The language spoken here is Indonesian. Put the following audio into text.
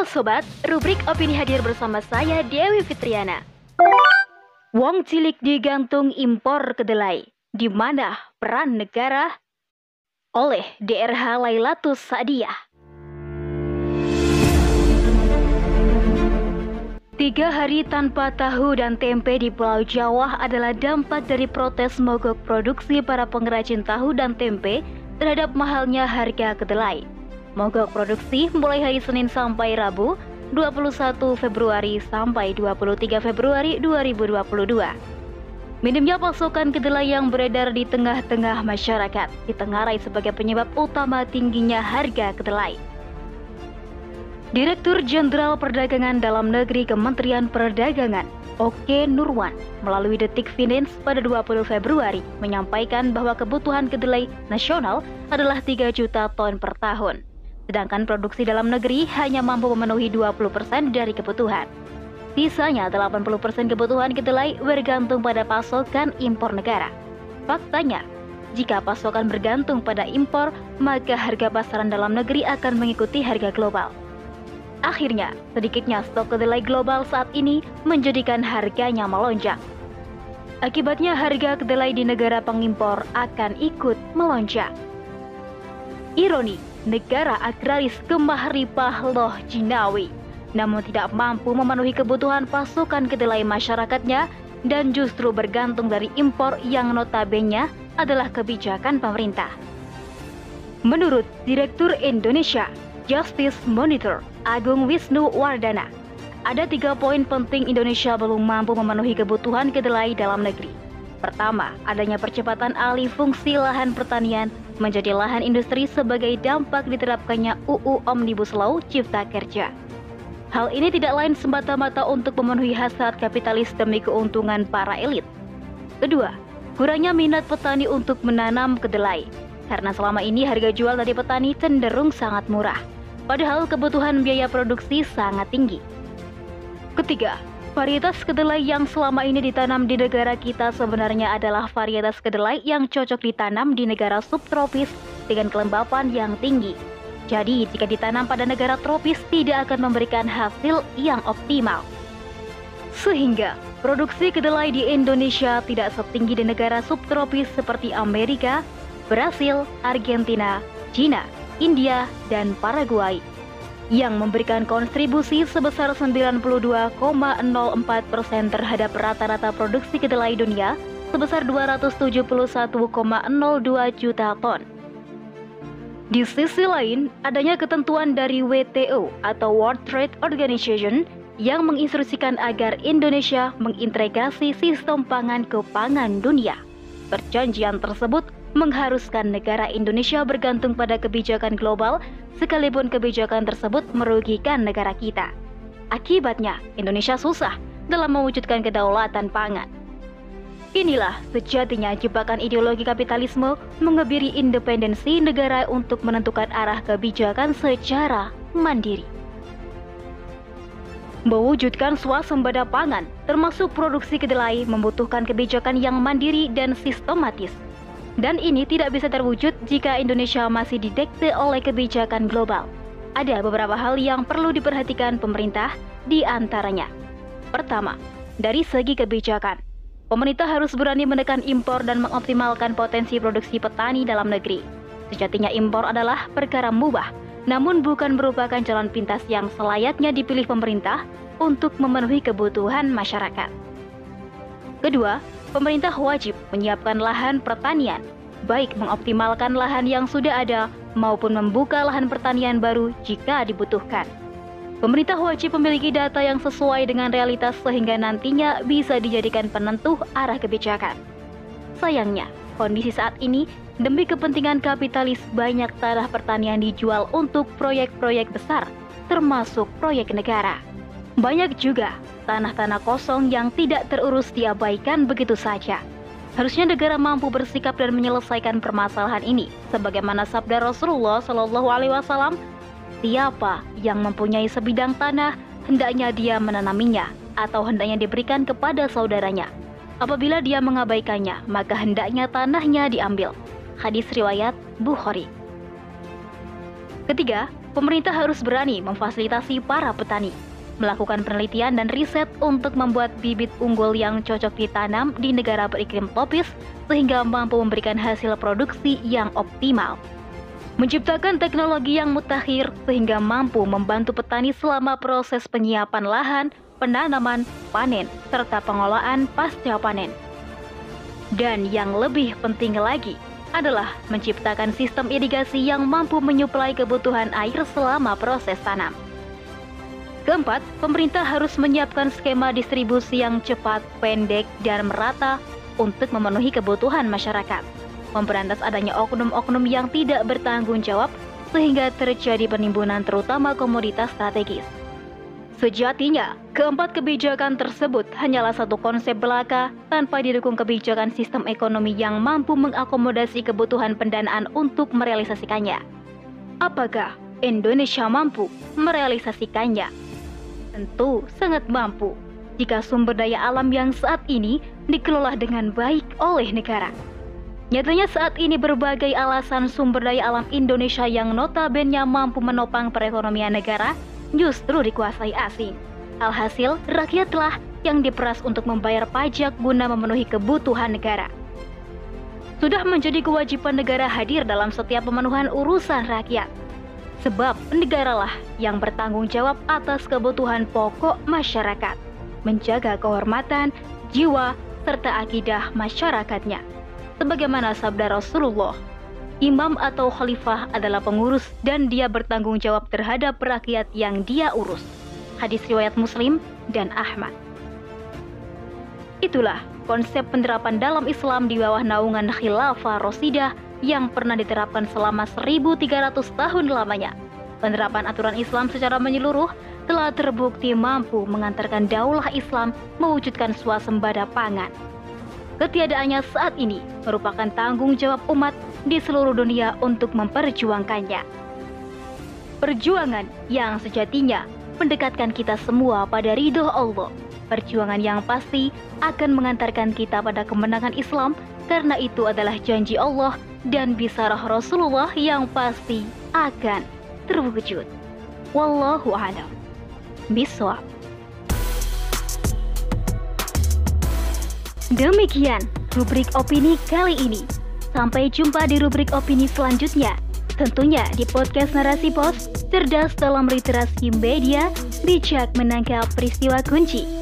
Halo sobat, rubrik opini hadir bersama saya Dewi Fitriana. Wong cilik digantung impor kedelai. Di mana peran negara? Oleh DRH Lailatus Sa'diyah. Tiga hari tanpa tahu dan tempe di Pulau Jawa adalah dampak dari protes mogok produksi para pengrajin tahu dan tempe terhadap mahalnya harga kedelai. Mogok produksi mulai hari Senin sampai Rabu 21 Februari sampai 23 Februari 2022. Minimnya pasokan kedelai yang beredar di tengah-tengah masyarakat ditengarai sebagai penyebab utama tingginya harga kedelai. Direktur Jenderal Perdagangan Dalam Negeri Kementerian Perdagangan, Oke Nurwan, melalui Detik Finance pada 20 Februari menyampaikan bahwa kebutuhan kedelai nasional adalah 3 juta ton per tahun sedangkan produksi dalam negeri hanya mampu memenuhi 20% dari kebutuhan. Sisanya 80% kebutuhan kedelai bergantung pada pasokan impor negara. Faktanya, jika pasokan bergantung pada impor, maka harga pasaran dalam negeri akan mengikuti harga global. Akhirnya, sedikitnya stok kedelai global saat ini menjadikan harganya melonjak. Akibatnya harga kedelai di negara pengimpor akan ikut melonjak. Ironi, negara agraris kemah ripah loh Jinawi, namun tidak mampu memenuhi kebutuhan pasukan kedelai masyarakatnya dan justru bergantung dari impor yang notabene adalah kebijakan pemerintah. Menurut Direktur Indonesia Justice Monitor Agung Wisnu Wardana, ada tiga poin penting Indonesia belum mampu memenuhi kebutuhan kedelai dalam negeri. Pertama, adanya percepatan alih fungsi lahan pertanian menjadi lahan industri sebagai dampak diterapkannya UU Omnibus Law Cipta Kerja. Hal ini tidak lain semata-mata untuk memenuhi hasrat kapitalis demi keuntungan para elit. Kedua, kurangnya minat petani untuk menanam kedelai, karena selama ini harga jual dari petani cenderung sangat murah, padahal kebutuhan biaya produksi sangat tinggi. Ketiga, Varietas kedelai yang selama ini ditanam di negara kita sebenarnya adalah varietas kedelai yang cocok ditanam di negara subtropis dengan kelembapan yang tinggi. Jadi, jika ditanam pada negara tropis tidak akan memberikan hasil yang optimal. Sehingga, produksi kedelai di Indonesia tidak setinggi di negara subtropis seperti Amerika, Brasil, Argentina, China, India, dan Paraguay yang memberikan kontribusi sebesar 92,04 persen terhadap rata-rata produksi kedelai dunia sebesar 271,02 juta ton. Di sisi lain, adanya ketentuan dari WTO atau World Trade Organization yang menginstruksikan agar Indonesia mengintegrasi sistem pangan ke pangan dunia. Perjanjian tersebut mengharuskan negara Indonesia bergantung pada kebijakan global sekalipun kebijakan tersebut merugikan negara kita. Akibatnya, Indonesia susah dalam mewujudkan kedaulatan pangan. Inilah sejatinya jebakan ideologi kapitalisme mengebiri independensi negara untuk menentukan arah kebijakan secara mandiri. Mewujudkan swasembada pangan, termasuk produksi kedelai, membutuhkan kebijakan yang mandiri dan sistematis – dan ini tidak bisa terwujud jika Indonesia masih didekte oleh kebijakan global. Ada beberapa hal yang perlu diperhatikan pemerintah, di antaranya. Pertama, dari segi kebijakan, pemerintah harus berani menekan impor dan mengoptimalkan potensi produksi petani dalam negeri. Sejatinya impor adalah perkara mubah, namun bukan merupakan jalan pintas yang selayaknya dipilih pemerintah untuk memenuhi kebutuhan masyarakat. Kedua, pemerintah wajib menyiapkan lahan pertanian, baik mengoptimalkan lahan yang sudah ada maupun membuka lahan pertanian baru jika dibutuhkan. Pemerintah wajib memiliki data yang sesuai dengan realitas sehingga nantinya bisa dijadikan penentu arah kebijakan. Sayangnya, kondisi saat ini demi kepentingan kapitalis banyak tanah pertanian dijual untuk proyek-proyek besar, termasuk proyek negara. Banyak juga tanah-tanah kosong yang tidak terurus diabaikan begitu saja. Harusnya negara mampu bersikap dan menyelesaikan permasalahan ini, sebagaimana sabda Rasulullah Shallallahu Alaihi Wasallam, siapa yang mempunyai sebidang tanah hendaknya dia menanaminya atau hendaknya diberikan kepada saudaranya. Apabila dia mengabaikannya, maka hendaknya tanahnya diambil. Hadis riwayat Bukhari. Ketiga, pemerintah harus berani memfasilitasi para petani, melakukan penelitian dan riset untuk membuat bibit unggul yang cocok ditanam di negara beriklim tropis sehingga mampu memberikan hasil produksi yang optimal. Menciptakan teknologi yang mutakhir sehingga mampu membantu petani selama proses penyiapan lahan, penanaman, panen, serta pengolahan pasca panen. Dan yang lebih penting lagi, adalah menciptakan sistem irigasi yang mampu menyuplai kebutuhan air selama proses tanam. Keempat, pemerintah harus menyiapkan skema distribusi yang cepat, pendek, dan merata untuk memenuhi kebutuhan masyarakat. Memberantas adanya oknum-oknum yang tidak bertanggung jawab sehingga terjadi penimbunan terutama komoditas strategis. Sejatinya, keempat kebijakan tersebut hanyalah satu konsep belaka tanpa didukung kebijakan sistem ekonomi yang mampu mengakomodasi kebutuhan pendanaan untuk merealisasikannya. Apakah Indonesia mampu merealisasikannya? Tentu sangat mampu jika sumber daya alam yang saat ini dikelola dengan baik oleh negara. Nyatanya saat ini berbagai alasan sumber daya alam Indonesia yang notabene mampu menopang perekonomian negara justru dikuasai asing. Alhasil, rakyatlah yang diperas untuk membayar pajak guna memenuhi kebutuhan negara. Sudah menjadi kewajiban negara hadir dalam setiap pemenuhan urusan rakyat. Sebab negaralah yang bertanggung jawab atas kebutuhan pokok masyarakat, menjaga kehormatan, jiwa, serta akidah masyarakatnya. Sebagaimana sabda Rasulullah Imam atau khalifah adalah pengurus dan dia bertanggung jawab terhadap rakyat yang dia urus. Hadis riwayat Muslim dan Ahmad. Itulah konsep penerapan dalam Islam di bawah naungan Khilafah Rosidah yang pernah diterapkan selama 1300 tahun lamanya. Penerapan aturan Islam secara menyeluruh telah terbukti mampu mengantarkan daulah Islam mewujudkan swasembada pangan. Ketiadaannya saat ini merupakan tanggung jawab umat di seluruh dunia untuk memperjuangkannya. Perjuangan yang sejatinya mendekatkan kita semua pada ridho Allah. Perjuangan yang pasti akan mengantarkan kita pada kemenangan Islam karena itu adalah janji Allah dan bisarah Rasulullah yang pasti akan terwujud. Wallahu a'lam. Biswa. Demikian rubrik opini kali ini. Sampai jumpa di rubrik opini selanjutnya. Tentunya di podcast Narasi Pos, cerdas dalam literasi media, bijak menangkap peristiwa kunci.